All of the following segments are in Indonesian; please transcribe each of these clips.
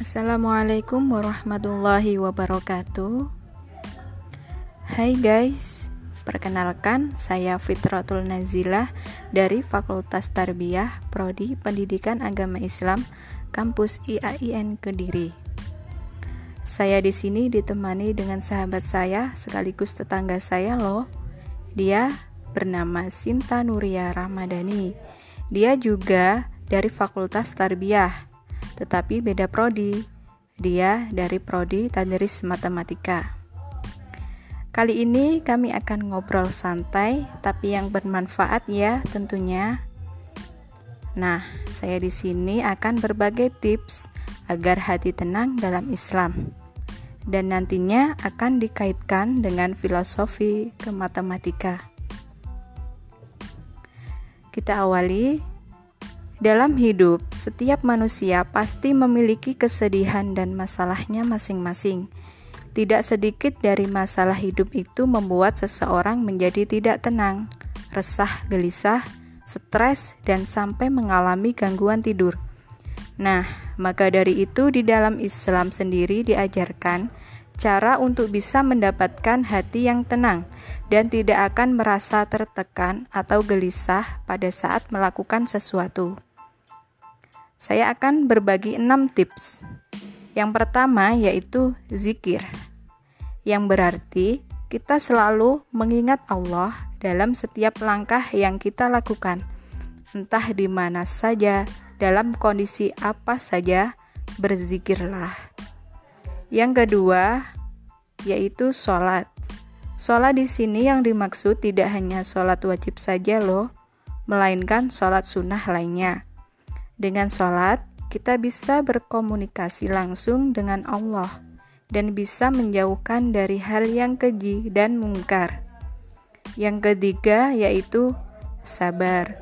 Assalamualaikum warahmatullahi wabarakatuh. Hai guys Perkenalkan saya Fitratul Nazilah dari Fakultas Tarbiyah Prodi Pendidikan Agama Islam Kampus IAIN Kediri. Saya di sini ditemani dengan sahabat saya sekaligus tetangga saya loh. Dia bernama Sinta Nuria Ramadhani Dia juga dari Fakultas Tarbiyah tetapi beda prodi. Dia dari prodi Tadris Matematika. Kali ini kami akan ngobrol santai tapi yang bermanfaat ya tentunya. Nah, saya di sini akan berbagi tips agar hati tenang dalam Islam. Dan nantinya akan dikaitkan dengan filosofi ke matematika. Kita awali dalam hidup, setiap manusia pasti memiliki kesedihan dan masalahnya masing-masing. Tidak sedikit dari masalah hidup itu membuat seseorang menjadi tidak tenang, resah, gelisah, stres, dan sampai mengalami gangguan tidur. Nah, maka dari itu di dalam Islam sendiri diajarkan cara untuk bisa mendapatkan hati yang tenang dan tidak akan merasa tertekan atau gelisah pada saat melakukan sesuatu saya akan berbagi 6 tips. Yang pertama yaitu zikir. Yang berarti kita selalu mengingat Allah dalam setiap langkah yang kita lakukan. Entah di mana saja, dalam kondisi apa saja, berzikirlah. Yang kedua yaitu sholat. Sholat di sini yang dimaksud tidak hanya sholat wajib saja loh, melainkan sholat sunnah lainnya. Dengan sholat, kita bisa berkomunikasi langsung dengan Allah dan bisa menjauhkan dari hal yang keji dan mungkar. Yang ketiga yaitu sabar.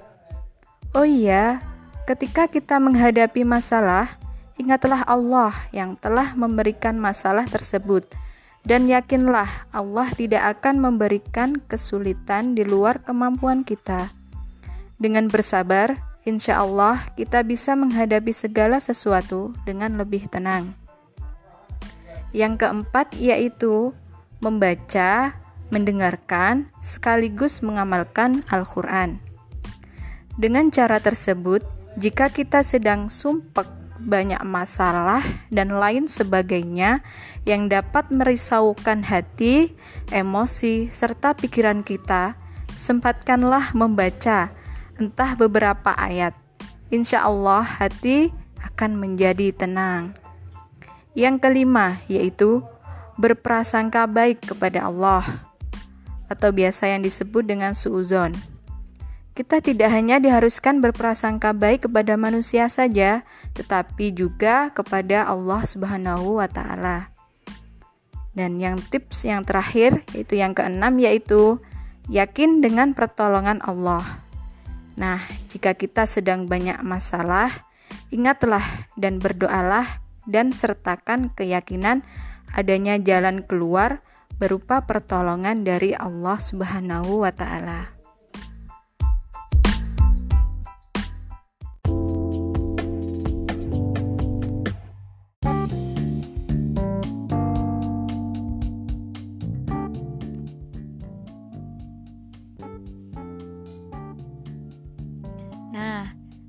Oh iya, ketika kita menghadapi masalah, ingatlah Allah yang telah memberikan masalah tersebut dan yakinlah Allah tidak akan memberikan kesulitan di luar kemampuan kita. Dengan bersabar, insya Allah kita bisa menghadapi segala sesuatu dengan lebih tenang. Yang keempat yaitu membaca, mendengarkan, sekaligus mengamalkan Al-Quran. Dengan cara tersebut, jika kita sedang sumpek banyak masalah dan lain sebagainya yang dapat merisaukan hati, emosi, serta pikiran kita, sempatkanlah membaca entah beberapa ayat. Insya Allah hati akan menjadi tenang. Yang kelima yaitu berprasangka baik kepada Allah atau biasa yang disebut dengan suuzon. Kita tidak hanya diharuskan berprasangka baik kepada manusia saja, tetapi juga kepada Allah Subhanahu wa taala. Dan yang tips yang terakhir yaitu yang keenam yaitu yakin dengan pertolongan Allah. Nah, jika kita sedang banyak masalah, ingatlah dan berdoalah dan sertakan keyakinan adanya jalan keluar berupa pertolongan dari Allah Subhanahu wa taala.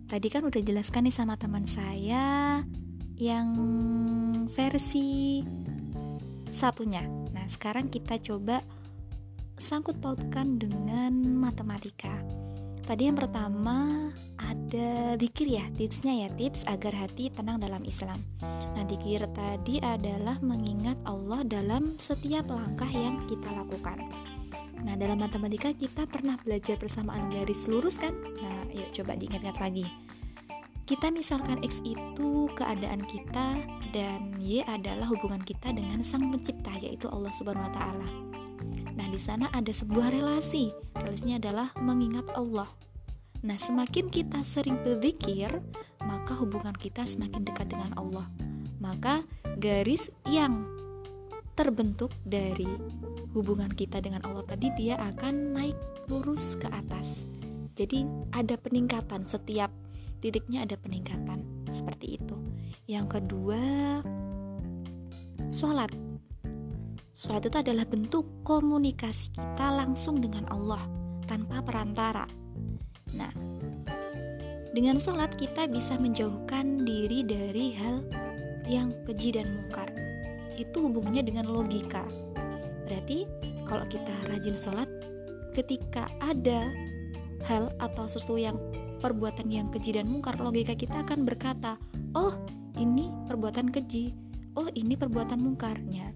Tadi kan udah jelaskan nih sama teman saya yang versi satunya. Nah, sekarang kita coba sangkut pautkan dengan matematika. Tadi yang pertama ada dikir ya, tipsnya ya, tips agar hati tenang dalam Islam. Nah, dikir tadi adalah mengingat Allah dalam setiap langkah yang kita lakukan. Nah, dalam matematika kita pernah belajar persamaan garis lurus kan? Nah, yuk coba diingat-ingat lagi. Kita misalkan X itu keadaan kita dan Y adalah hubungan kita dengan Sang Pencipta yaitu Allah Subhanahu wa taala. Nah, di sana ada sebuah relasi. Relasinya adalah mengingat Allah. Nah, semakin kita sering berzikir, maka hubungan kita semakin dekat dengan Allah. Maka garis yang terbentuk dari hubungan kita dengan Allah tadi dia akan naik lurus ke atas. Jadi ada peningkatan. Setiap titiknya ada peningkatan. seperti itu. Yang kedua sholat. Sholat itu adalah bentuk komunikasi kita langsung dengan Allah tanpa perantara. Nah dengan sholat kita bisa menjauhkan diri dari hal yang keji dan mungkar. Itu hubungannya dengan logika berarti kalau kita rajin sholat ketika ada hal atau sesuatu yang perbuatan yang keji dan mungkar logika kita akan berkata oh ini perbuatan keji. Oh ini perbuatan mungkarnya.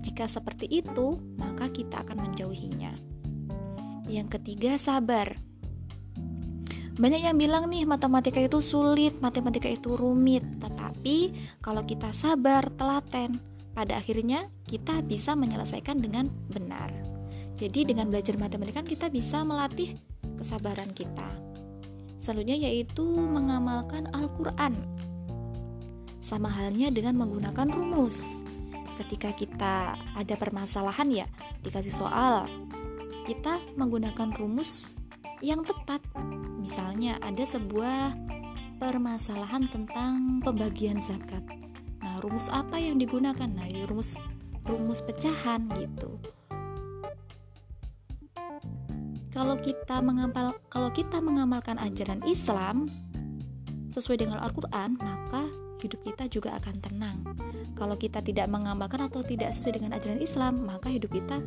Jika seperti itu maka kita akan menjauhinya. Yang ketiga sabar. Banyak yang bilang nih matematika itu sulit, matematika itu rumit. Tetapi kalau kita sabar, telaten, pada akhirnya kita bisa menyelesaikan dengan benar. Jadi dengan belajar matematika kita bisa melatih kesabaran kita. Selanjutnya yaitu mengamalkan Al-Qur'an. Sama halnya dengan menggunakan rumus. Ketika kita ada permasalahan ya, dikasih soal, kita menggunakan rumus yang tepat. Misalnya ada sebuah permasalahan tentang pembagian zakat. Rumus apa yang digunakan? Nah, rumus rumus pecahan gitu kalau kita mengamal kalau kita mengamalkan ajaran Islam sesuai dengan Al-Qur'an, maka hidup kita juga akan tenang. Kalau kita tidak mengamalkan atau tidak sesuai dengan ajaran Islam, maka hidup kita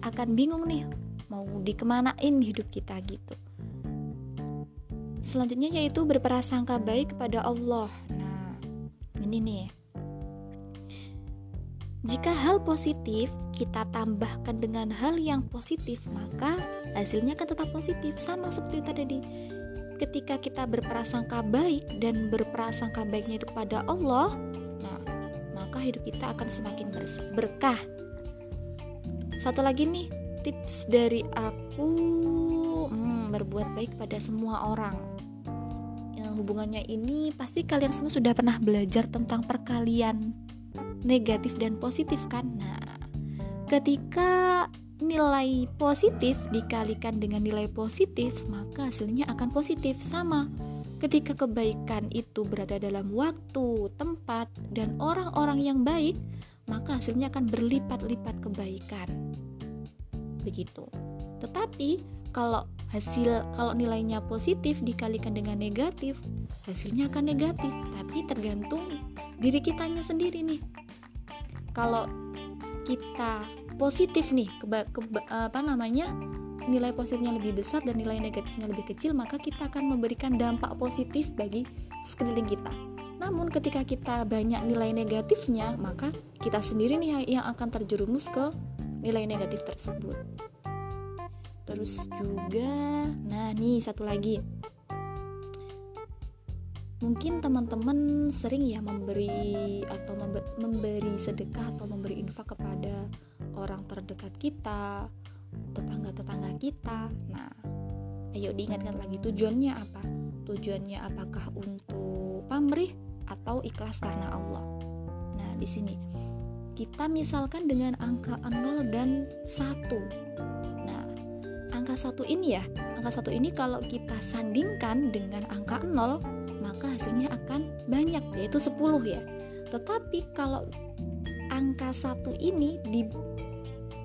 akan bingung nih mau dikemanain hidup kita gitu. Selanjutnya yaitu berprasangka baik kepada Allah. Nah, ini nih. Jika hal positif kita tambahkan dengan hal yang positif, maka hasilnya akan tetap positif. Sama seperti tadi ketika kita berprasangka baik dan berprasangka baiknya itu kepada Allah nah maka hidup kita akan semakin berkah. Satu lagi nih tips dari aku hmm, berbuat baik pada semua orang. Hubungannya ini pasti kalian semua sudah pernah belajar tentang perkalian negatif dan positif kan nah ketika nilai positif dikalikan dengan nilai positif, maka hasilnya akan positif sama. Ketika kebaikan itu berada dalam waktu, tempat, dan orang-orang yang baik, maka hasilnya akan berlipat-lipat kebaikan. Begitu. Tetapi kalau hasil kalau nilainya positif dikalikan dengan negatif, hasilnya akan negatif, tapi tergantung diri kitanya sendiri nih. Kalau kita positif nih keba, keba, apa namanya nilai positifnya lebih besar dan nilai negatifnya lebih kecil maka kita akan memberikan dampak positif bagi sekeliling kita. Namun ketika kita banyak nilai negatifnya maka kita sendiri nih yang akan terjerumus ke nilai negatif tersebut. Terus juga nah nih satu lagi mungkin teman-teman sering ya memberi atau memberi sedekah atau memberi infak kepada orang terdekat kita, tetangga-tetangga kita. Nah, ayo diingatkan lagi tujuannya apa? Tujuannya apakah untuk pamrih atau ikhlas karena Allah? Nah, di sini kita misalkan dengan angka 0 dan 1. Nah, angka 1 ini ya, angka 1 ini kalau kita sandingkan dengan angka 0, maka hasilnya akan banyak yaitu 10 ya. Tetapi kalau angka 1 ini di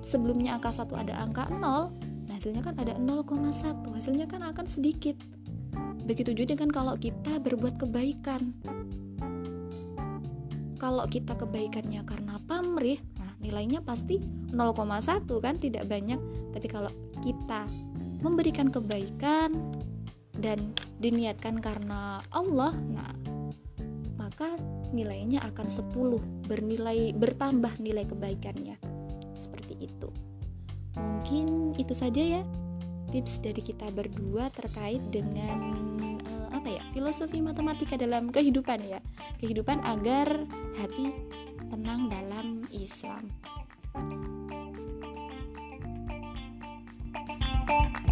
sebelumnya angka 1 ada angka 0 nah hasilnya kan ada 0,1 hasilnya kan akan sedikit. Begitu juga dengan kalau kita berbuat kebaikan. Kalau kita kebaikannya karena pamrih nah nilainya pasti 0,1 kan tidak banyak. Tapi kalau kita memberikan kebaikan dan diniatkan karena Allah nah maka nilainya akan 10 bernilai bertambah nilai kebaikannya seperti itu. Mungkin itu saja ya tips dari kita berdua terkait dengan uh, apa ya filosofi matematika dalam kehidupan ya kehidupan agar hati tenang dalam Islam. thank you